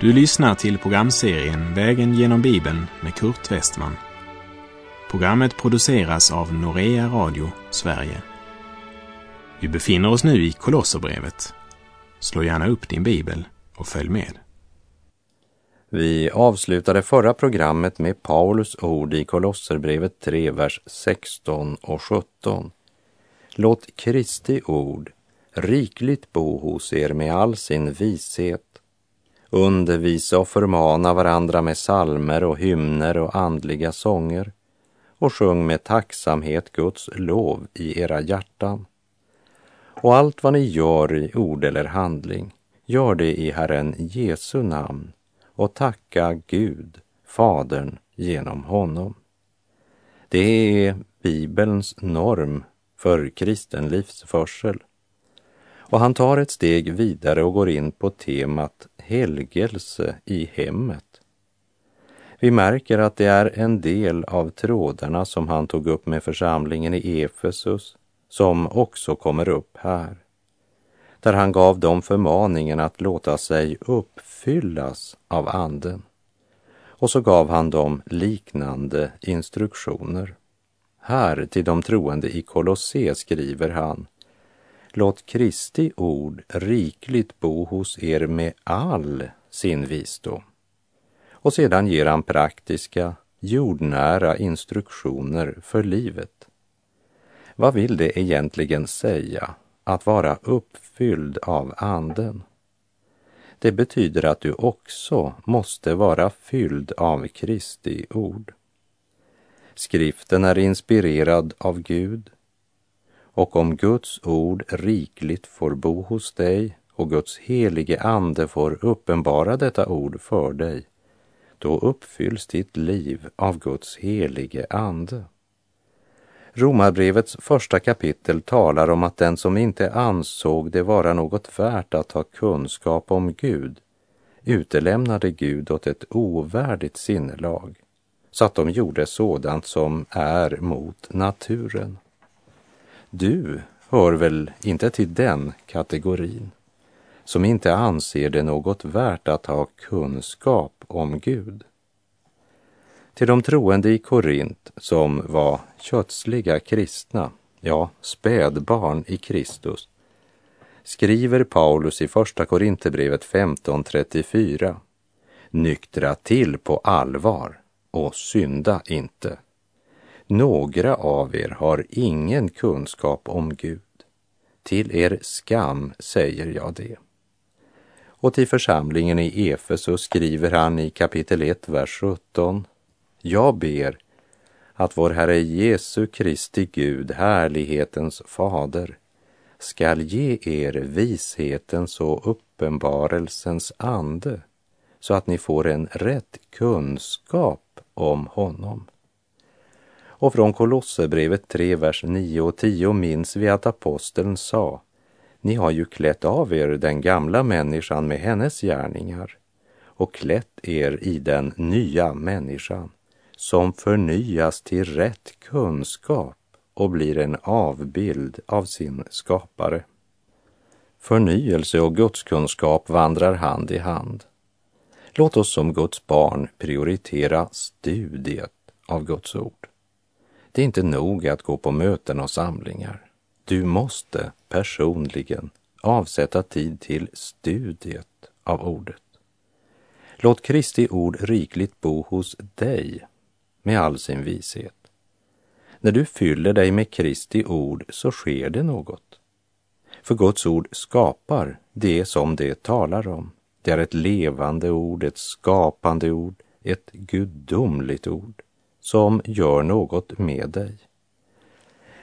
Du lyssnar till programserien Vägen genom Bibeln med Kurt Westman. Programmet produceras av Norea Radio Sverige. Vi befinner oss nu i Kolosserbrevet. Slå gärna upp din bibel och följ med. Vi avslutade förra programmet med Paulus ord i Kolosserbrevet 3, vers 16 och 17. Låt Kristi ord rikligt bo hos er med all sin vishet undervisa och förmana varandra med salmer och hymner och andliga sånger och sjung med tacksamhet Guds lov i era hjärtan. Och allt vad ni gör i ord eller handling, gör det i Herren Jesu namn och tacka Gud, Fadern, genom honom. Det är Bibelns norm för kristen livsförsel. Och han tar ett steg vidare och går in på temat helgelse i hemmet. Vi märker att det är en del av trådarna som han tog upp med församlingen i Efesus som också kommer upp här. Där han gav dem förmaningen att låta sig uppfyllas av Anden. Och så gav han dem liknande instruktioner. Här till de troende i Kolosse skriver han Låt Kristi ord rikligt bo hos er med all sin visdom. Och sedan ger han praktiska, jordnära instruktioner för livet. Vad vill det egentligen säga att vara uppfylld av Anden? Det betyder att du också måste vara fylld av Kristi ord. Skriften är inspirerad av Gud och om Guds ord rikligt får bo hos dig och Guds helige ande får uppenbara detta ord för dig, då uppfylls ditt liv av Guds helige ande. Romarbrevets första kapitel talar om att den som inte ansåg det vara något värt att ha kunskap om Gud utelämnade Gud åt ett ovärdigt sinnelag så att de gjorde sådant som är mot naturen. Du hör väl inte till den kategorin som inte anser det något värt att ha kunskap om Gud. Till de troende i Korint som var kötsliga kristna, ja, spädbarn i Kristus, skriver Paulus i Första Korinthierbrevet 15.34 Nyktra till på allvar och synda inte. Några av er har ingen kunskap om Gud. Till er skam säger jag det. Och till församlingen i Efesus skriver han i kapitel 1, vers 17. Jag ber att vår Herre Jesu Kristi Gud, härlighetens fader, skall ge er vishetens och uppenbarelsens ande så att ni får en rätt kunskap om honom. Och från Kolosserbrevet 3, vers 9 och 10 minns vi att aposteln sa Ni har ju klätt av er den gamla människan med hennes gärningar och klätt er i den nya människan som förnyas till rätt kunskap och blir en avbild av sin skapare. Förnyelse och gudskunskap vandrar hand i hand. Låt oss som Guds barn prioritera studiet av Guds ord. Det är inte nog att gå på möten och samlingar. Du måste personligen avsätta tid till studiet av ordet. Låt Kristi ord rikligt bo hos dig med all sin vishet. När du fyller dig med Kristi ord så sker det något. För Guds ord skapar det som det talar om. Det är ett levande ord, ett skapande ord, ett gudomligt ord som gör något med dig.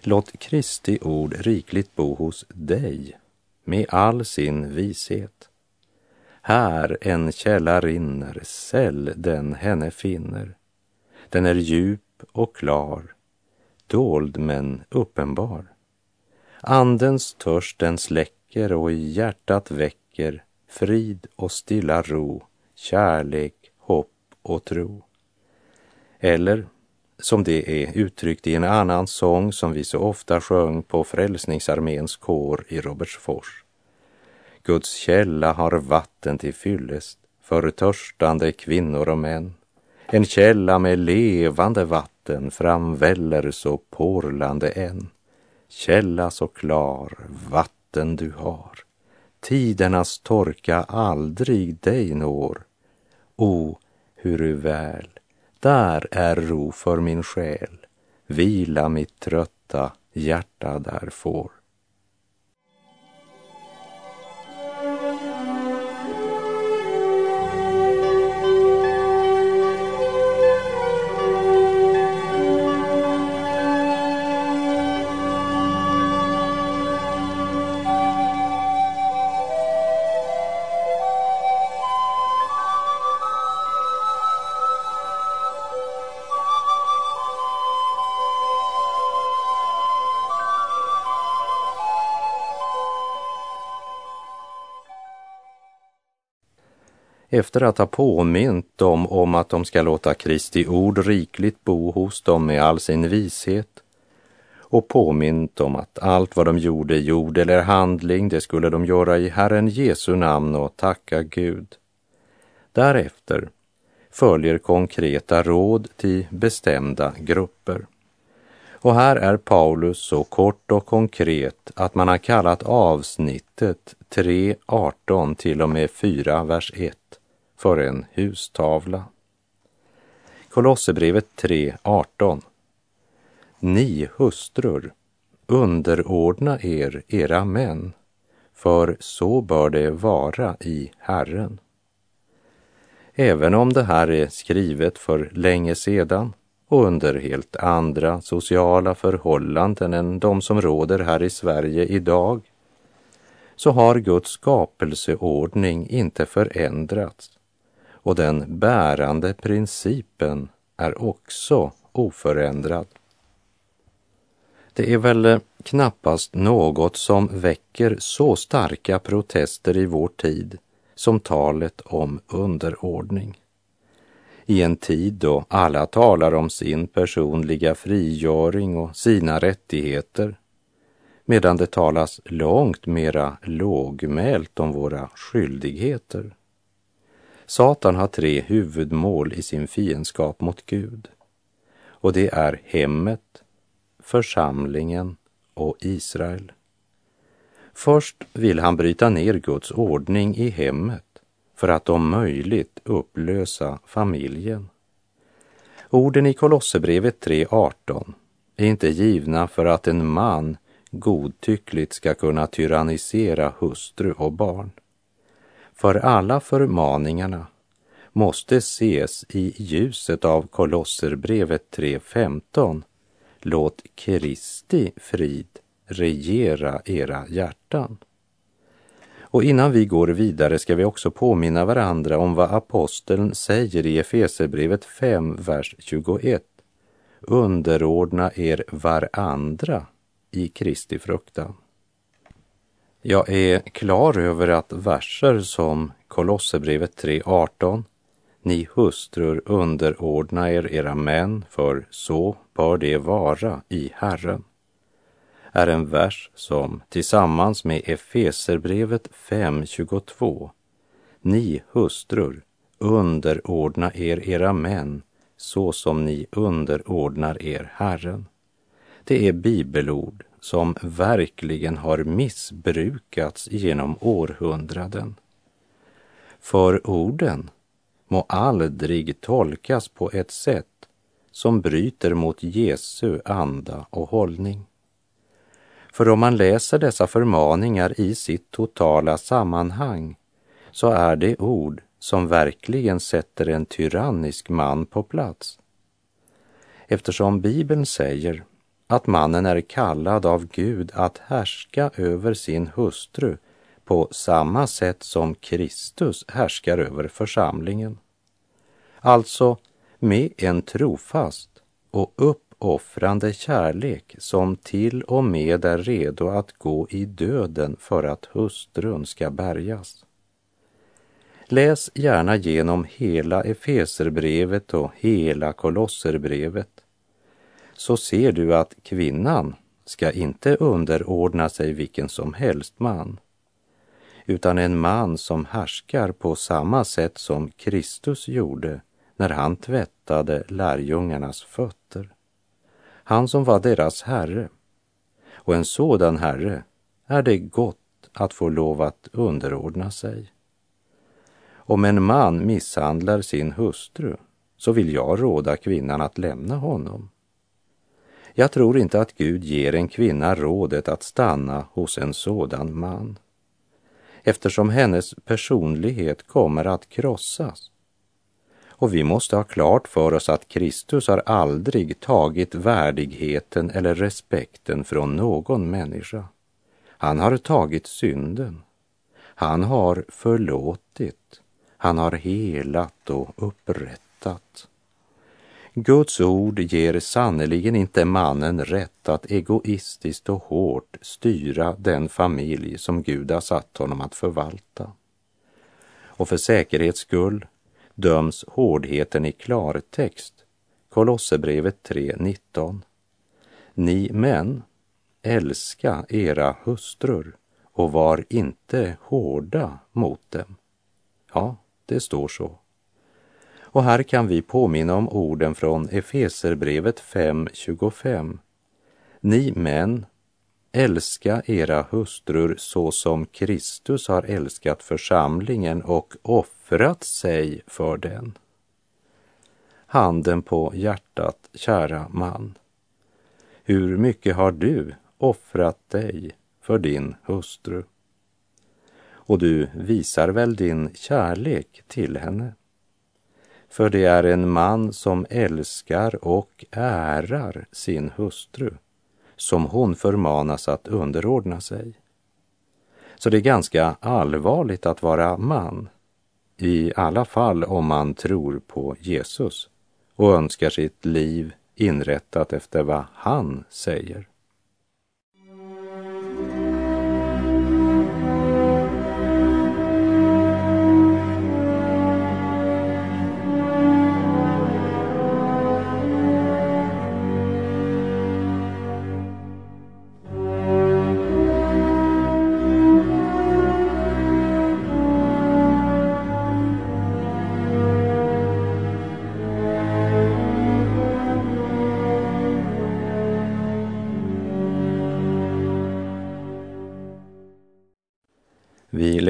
Låt Kristi ord rikligt bo hos dig med all sin vishet. Här en källa rinner, säll den henne finner. Den är djup och klar, dold men uppenbar. Andens törst den släcker och i hjärtat väcker frid och stilla ro, kärlek, hopp och tro. Eller som det är uttryckt i en annan sång som vi så ofta sjöng på Frälsningsarméns kår i Robertsfors. Guds källa har vatten till fyllest, för törstande kvinnor och män. En källa med levande vatten framväller så porlande än. Källa så klar, vatten du har. Tidernas torka aldrig dig når. O, huru väl, där är ro för min själ. Vila mitt trötta hjärta där får. Efter att ha påmint dem om att de ska låta Kristi ord rikligt bo hos dem med all sin vishet och påmint om att allt vad de gjorde i ord eller handling, det skulle de göra i Herren Jesu namn och tacka Gud. Därefter följer konkreta råd till bestämda grupper. Och här är Paulus så kort och konkret att man har kallat avsnittet 3.18 till och med 4, vers 1 för en hustavla. Kolosserbrevet 3.18 Ni hustrur, underordna er era män, för så bör det vara i Herren. Även om det här är skrivet för länge sedan och under helt andra sociala förhållanden än de som råder här i Sverige idag, så har Guds skapelseordning inte förändrats och den bärande principen är också oförändrad. Det är väl eh, knappast något som väcker så starka protester i vår tid som talet om underordning. I en tid då alla talar om sin personliga frigöring och sina rättigheter medan det talas långt mera lågmält om våra skyldigheter. Satan har tre huvudmål i sin fiendskap mot Gud. Och det är hemmet, församlingen och Israel. Först vill han bryta ner Guds ordning i hemmet för att om möjligt upplösa familjen. Orden i Kolosserbrevet 3.18 är inte givna för att en man godtyckligt ska kunna tyrannisera hustru och barn. För alla förmaningarna måste ses i ljuset av Kolosserbrevet 3.15. Låt Kristi frid regera era hjärtan. Och innan vi går vidare ska vi också påminna varandra om vad aposteln säger i Efesebrevet 5, vers 21. Underordna er varandra i Kristi fruktan. Jag är klar över att verser som Kolosserbrevet 3.18 Ni hustrur underordna er era män, för så bör det vara i Herren är en vers som tillsammans med Efeserbrevet 5.22 Ni hustrur underordna er era män så som ni underordnar er Herren. Det är bibelord som verkligen har missbrukats genom århundraden. För orden må aldrig tolkas på ett sätt som bryter mot Jesu anda och hållning. För om man läser dessa förmaningar i sitt totala sammanhang så är det ord som verkligen sätter en tyrannisk man på plats. Eftersom Bibeln säger att mannen är kallad av Gud att härska över sin hustru på samma sätt som Kristus härskar över församlingen. Alltså med en trofast och upp uppoffrande kärlek som till och med är redo att gå i döden för att hustrun ska bärgas. Läs gärna genom hela Efeserbrevet och hela Kolosserbrevet så ser du att kvinnan ska inte underordna sig vilken som helst man, utan en man som härskar på samma sätt som Kristus gjorde när han tvättade lärjungarnas fötter. Han som var deras herre. Och en sådan herre är det gott att få lov att underordna sig. Om en man misshandlar sin hustru så vill jag råda kvinnan att lämna honom. Jag tror inte att Gud ger en kvinna rådet att stanna hos en sådan man eftersom hennes personlighet kommer att krossas. Och vi måste ha klart för oss att Kristus har aldrig tagit värdigheten eller respekten från någon människa. Han har tagit synden. Han har förlåtit. Han har helat och upprättat. Guds ord ger sannerligen inte mannen rätt att egoistiskt och hårt styra den familj som Gud har satt honom att förvalta. Och för säkerhets skull döms hårdheten i klartext. Kolosserbrevet 3.19. Ni män, älska era hustrur och var inte hårda mot dem. Ja, det står så. Och här kan vi påminna om orden från Efeserbrevet 5.25. Ni män, älska era hustrur så som Kristus har älskat församlingen och offrat sig för den. Handen på hjärtat, kära man. Hur mycket har du offrat dig för din hustru? Och du visar väl din kärlek till henne? För det är en man som älskar och ärar sin hustru, som hon förmanas att underordna sig. Så det är ganska allvarligt att vara man, i alla fall om man tror på Jesus och önskar sitt liv inrättat efter vad han säger.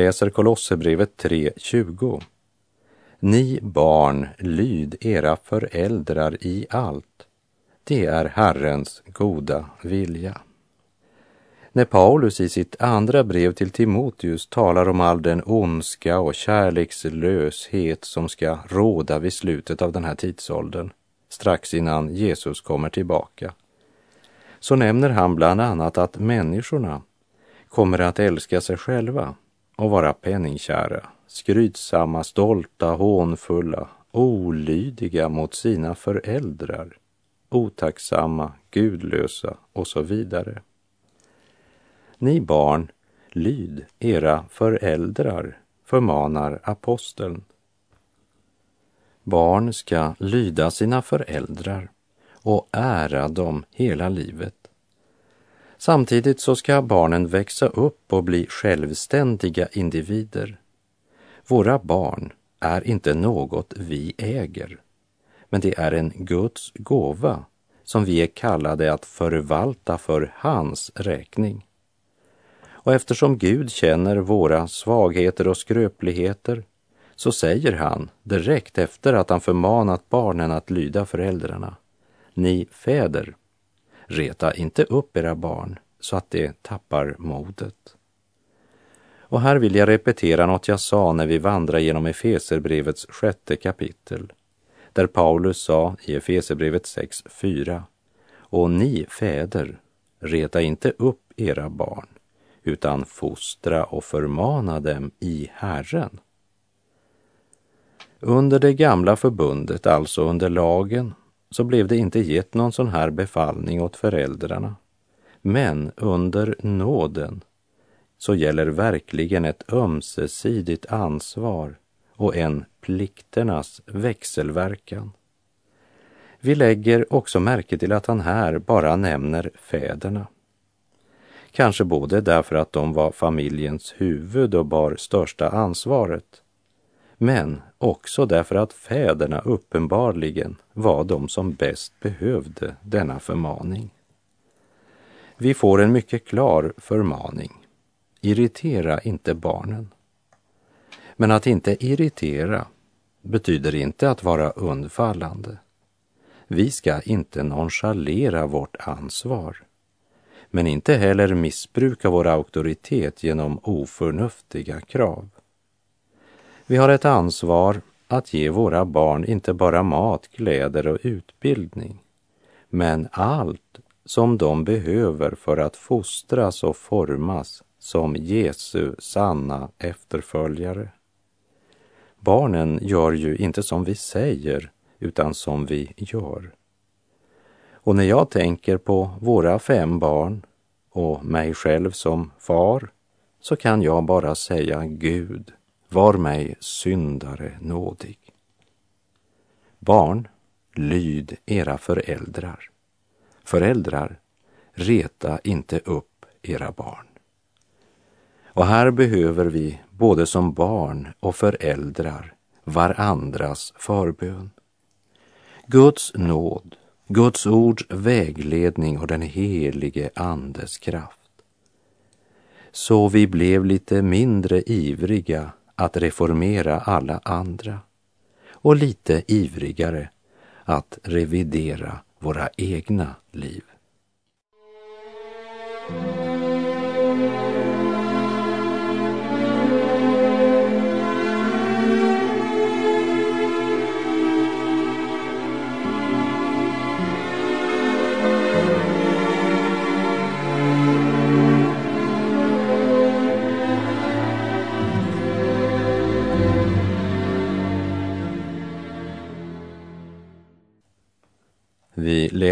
Läser Kolosserbrevet 3.20. Ni barn, lyd era föräldrar i allt. Det är Herrens goda vilja. När Paulus i sitt andra brev till Timoteus talar om all den ondska och kärlekslöshet som ska råda vid slutet av den här tidsåldern, strax innan Jesus kommer tillbaka, så nämner han bland annat att människorna kommer att älska sig själva och vara penningkära, skrytsamma, stolta, hånfulla, olydiga mot sina föräldrar, otacksamma, gudlösa och så vidare. Ni barn, lyd era föräldrar, förmanar aposteln. Barn ska lyda sina föräldrar och ära dem hela livet. Samtidigt så ska barnen växa upp och bli självständiga individer. Våra barn är inte något vi äger, men det är en Guds gåva som vi är kallade att förvalta för hans räkning. Och eftersom Gud känner våra svagheter och skröpligheter så säger han direkt efter att han förmanat barnen att lyda föräldrarna. Ni fäder, Reta inte upp era barn så att de tappar modet. Och här vill jag repetera något jag sa när vi vandrade genom Efeserbrevets sjätte kapitel, där Paulus sa i Efeserbrevet 6.4 Och ni fäder, reta inte upp era barn, utan fostra och förmana dem i Herren. Under det gamla förbundet, alltså under lagen, så blev det inte gett någon sån här befallning åt föräldrarna. Men under nåden så gäller verkligen ett ömsesidigt ansvar och en plikternas växelverkan. Vi lägger också märke till att han här bara nämner fäderna. Kanske både därför att de var familjens huvud och bar största ansvaret, men också därför att fäderna uppenbarligen var de som bäst behövde denna förmaning. Vi får en mycket klar förmaning. Irritera inte barnen. Men att inte irritera betyder inte att vara undfallande. Vi ska inte nonchalera vårt ansvar, men inte heller missbruka vår auktoritet genom oförnuftiga krav. Vi har ett ansvar att ge våra barn inte bara mat, kläder och utbildning, men allt som de behöver för att fostras och formas som Jesu sanna efterföljare. Barnen gör ju inte som vi säger, utan som vi gör. Och när jag tänker på våra fem barn och mig själv som far, så kan jag bara säga Gud, var mig syndare nådig. Barn, lyd era föräldrar. Föräldrar, reta inte upp era barn. Och här behöver vi både som barn och föräldrar varandras förbön. Guds nåd, Guds ords vägledning och den helige Andes kraft. Så vi blev lite mindre ivriga att reformera alla andra och lite ivrigare att revidera våra egna liv.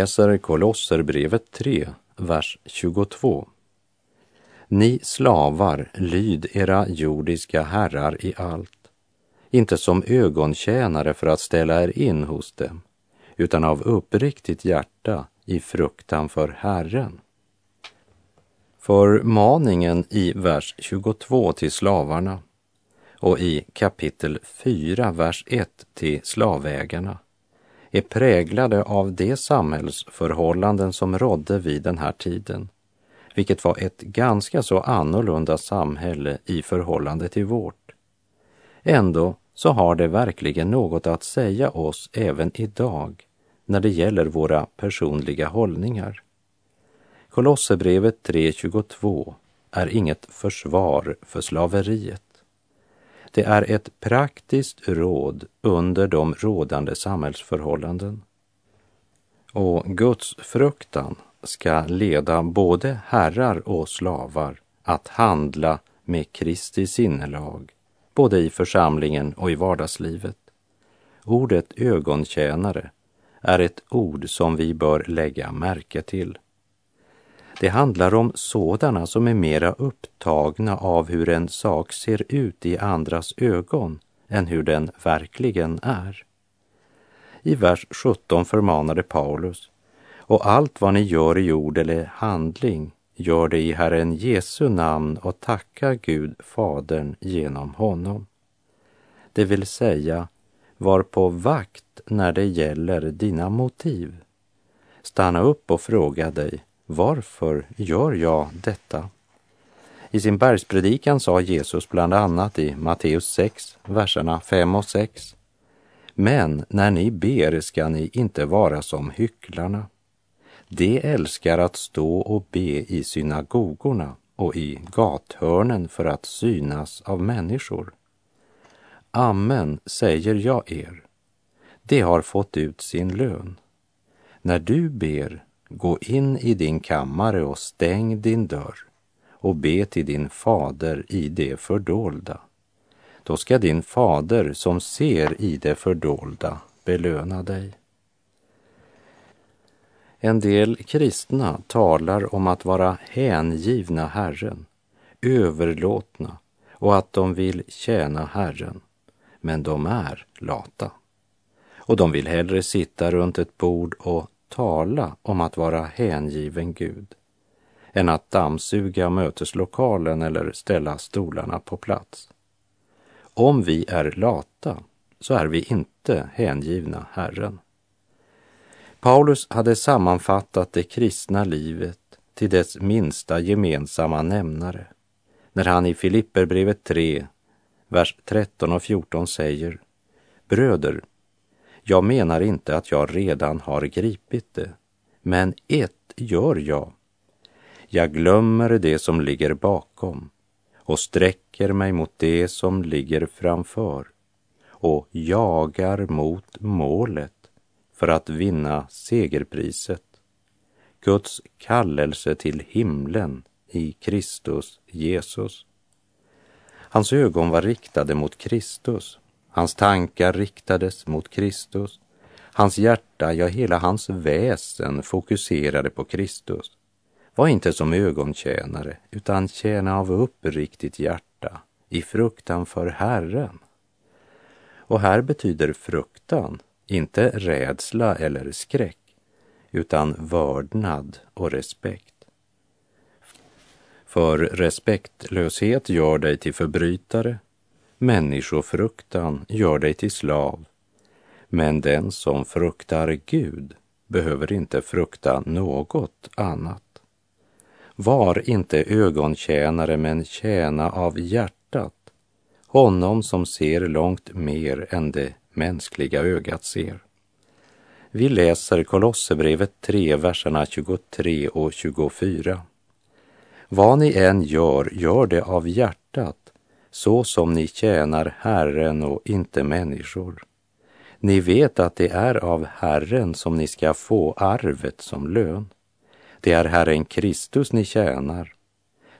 Läser Kolosserbrevet 3, vers 22. Ni slavar, lyd era jordiska herrar i allt, inte som ögontjänare för att ställa er in hos dem, utan av uppriktigt hjärta i fruktan för Herren. Förmaningen i vers 22 till slavarna och i kapitel 4, vers 1 till slavägarna är präglade av de samhällsförhållanden som rådde vid den här tiden, vilket var ett ganska så annorlunda samhälle i förhållande till vårt. Ändå så har det verkligen något att säga oss även idag när det gäller våra personliga hållningar. Kolosserbrevet 3.22 är inget försvar för slaveriet. Det är ett praktiskt råd under de rådande samhällsförhållanden. Och Guds fruktan ska leda både herrar och slavar att handla med Kristi sinnelag, både i församlingen och i vardagslivet. Ordet ögontjänare är ett ord som vi bör lägga märke till. Det handlar om sådana som är mera upptagna av hur en sak ser ut i andras ögon än hur den verkligen är. I vers 17 förmanade Paulus, och allt vad ni gör i ord eller handling, gör det i Herren Jesu namn och tacka Gud, Fadern, genom honom. Det vill säga, var på vakt när det gäller dina motiv. Stanna upp och fråga dig, varför gör jag detta? I sin bergspredikan sa Jesus bland annat i Matteus 6, verserna 5 och 6. Men när ni ber ska ni inte vara som hycklarna. De älskar att stå och be i synagogorna och i gathörnen för att synas av människor. Amen, säger jag er. De har fått ut sin lön. När du ber, gå in i din kammare och stäng din dörr och be till din fader i det fördolda. Då ska din fader som ser i det fördolda belöna dig. En del kristna talar om att vara hängivna Herren, överlåtna och att de vill tjäna Herren, men de är lata. Och de vill hellre sitta runt ett bord och tala om att vara hängiven Gud än att dammsuga möteslokalen eller ställa stolarna på plats. Om vi är lata så är vi inte hängivna Herren. Paulus hade sammanfattat det kristna livet till dess minsta gemensamma nämnare när han i Filipperbrevet 3, vers 13 och 14 säger Bröder, jag menar inte att jag redan har gripit det, men ett gör jag. Jag glömmer det som ligger bakom och sträcker mig mot det som ligger framför och jagar mot målet för att vinna segerpriset, Guds kallelse till himlen i Kristus Jesus. Hans ögon var riktade mot Kristus, hans tankar riktades mot Kristus, hans hjärta, ja hela hans väsen fokuserade på Kristus. Var inte som ögontjänare, utan tjäna av uppriktigt hjärta i fruktan för Herren. Och här betyder fruktan inte rädsla eller skräck, utan vördnad och respekt. För respektlöshet gör dig till förbrytare, människofruktan gör dig till slav. Men den som fruktar Gud behöver inte frukta något annat. Var inte ögontjänare, men tjäna av hjärtat, honom som ser långt mer än det mänskliga ögat ser. Vi läser Kolosserbrevet 3, verserna 23 och 24. Vad ni än gör, gör det av hjärtat, så som ni tjänar Herren och inte människor. Ni vet att det är av Herren som ni ska få arvet som lön. Det är Herren Kristus ni tjänar.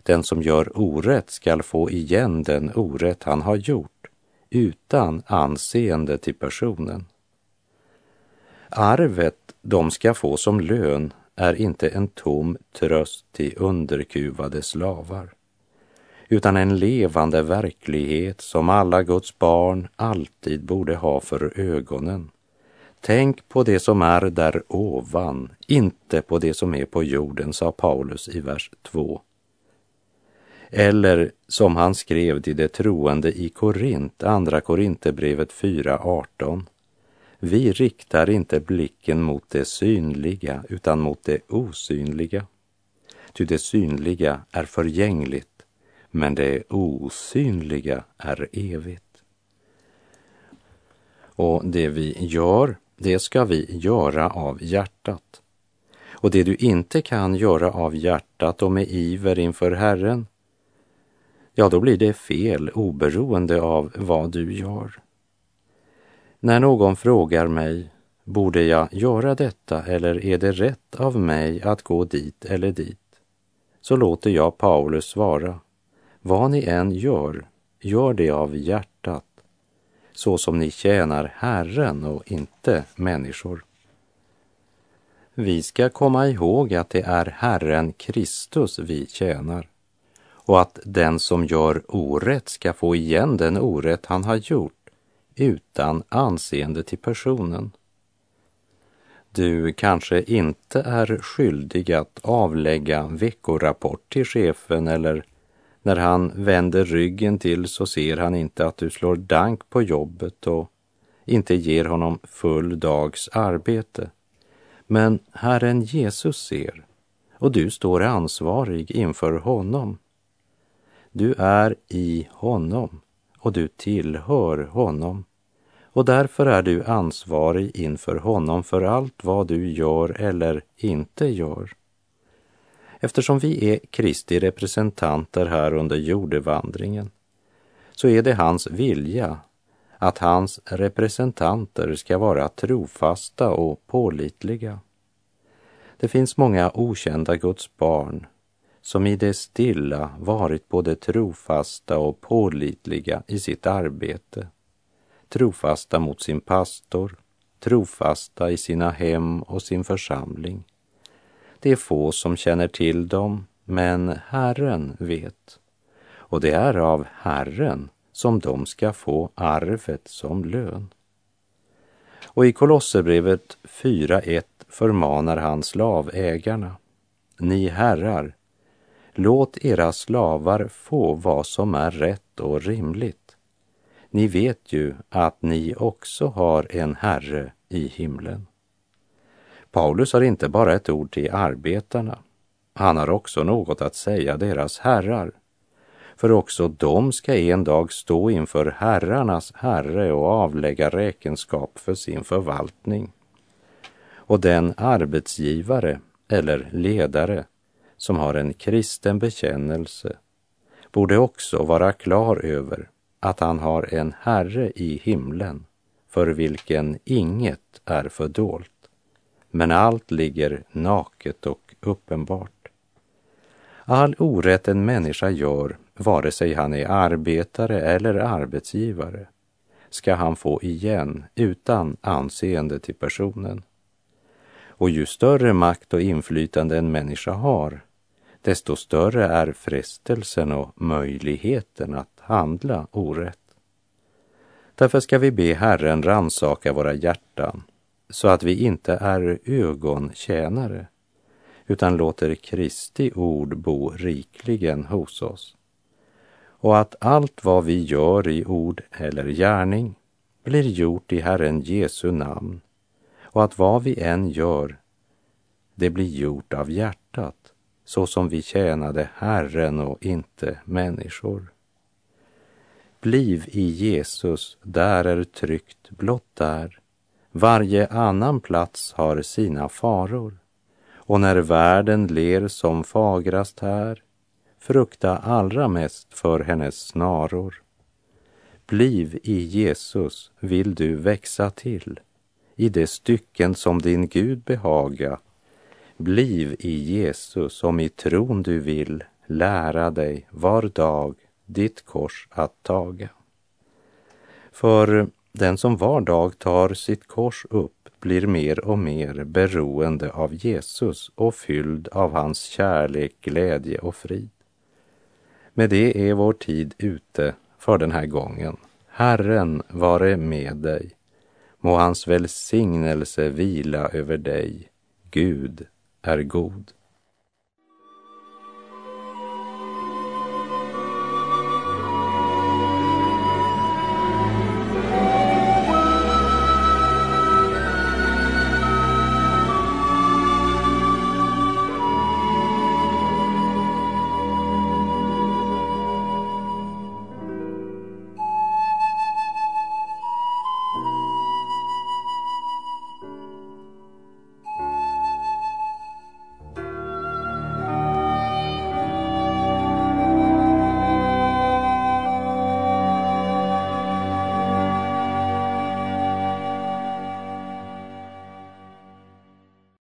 Den som gör orätt skall få igen den orätt han har gjort utan anseende till personen. Arvet de ska få som lön är inte en tom tröst till underkuvade slavar, utan en levande verklighet som alla Guds barn alltid borde ha för ögonen. Tänk på det som är där ovan, inte på det som är på jorden, sa Paulus i vers 2. Eller som han skrev till de troende i Korint, Andra Korinthierbrevet 4.18. Vi riktar inte blicken mot det synliga utan mot det osynliga. Ty det synliga är förgängligt, men det osynliga är evigt. Och det vi gör, det ska vi göra av hjärtat. Och det du inte kan göra av hjärtat och med iver inför Herren, ja, då blir det fel oberoende av vad du gör. När någon frågar mig, borde jag göra detta eller är det rätt av mig att gå dit eller dit? Så låter jag Paulus svara, vad ni än gör, gör det av hjärtat, så som ni tjänar Herren och inte människor. Vi ska komma ihåg att det är Herren Kristus vi tjänar och att den som gör orätt ska få igen den orätt han har gjort utan anseende till personen. Du kanske inte är skyldig att avlägga veckorapport till chefen eller när han vänder ryggen till så ser han inte att du slår dank på jobbet och inte ger honom full dags arbete. Men Herren Jesus ser och du står ansvarig inför honom. Du är i honom och du tillhör honom och därför är du ansvarig inför honom för allt vad du gör eller inte gör. Eftersom vi är Kristi representanter här under jordevandringen så är det hans vilja att hans representanter ska vara trofasta och pålitliga. Det finns många okända Guds barn som i det stilla varit både trofasta och pålitliga i sitt arbete. Trofasta mot sin pastor, trofasta i sina hem och sin församling. Det är få som känner till dem, men Herren vet. Och det är av Herren som de ska få arvet som lön. Och i Kolosserbrevet 4.1 förmanar han slavägarna. Ni herrar, Låt era slavar få vad som är rätt och rimligt. Ni vet ju att ni också har en Herre i himlen. Paulus har inte bara ett ord till arbetarna. Han har också något att säga deras herrar. För också de ska en dag stå inför herrarnas herre och avlägga räkenskap för sin förvaltning. Och den arbetsgivare eller ledare som har en kristen bekännelse borde också vara klar över att han har en Herre i himlen för vilken inget är fördolt, men allt ligger naket och uppenbart. All orätt en människa gör, vare sig han är arbetare eller arbetsgivare, ska han få igen utan anseende till personen. Och ju större makt och inflytande en människa har, desto större är frestelsen och möjligheten att handla orätt. Därför ska vi be Herren ransaka våra hjärtan så att vi inte är ögontjänare utan låter Kristi ord bo rikligen hos oss. Och att allt vad vi gör i ord eller gärning blir gjort i Herren Jesu namn och att vad vi än gör, det blir gjort av hjärtat så som vi tjänade Herren och inte människor. Bliv i Jesus, där är tryggt, blott där. Varje annan plats har sina faror. Och när världen ler som fagrast här, frukta allra mest för hennes snaror. Bliv i Jesus vill du växa till, i de stycken som din Gud behaga. Bliv i Jesus om i tron du vill lära dig var dag ditt kors att taga. För den som var dag tar sitt kors upp blir mer och mer beroende av Jesus och fylld av hans kärlek, glädje och frid. Med det är vår tid ute för den här gången. Herren vare med dig. Må hans välsignelse vila över dig. Gud är god.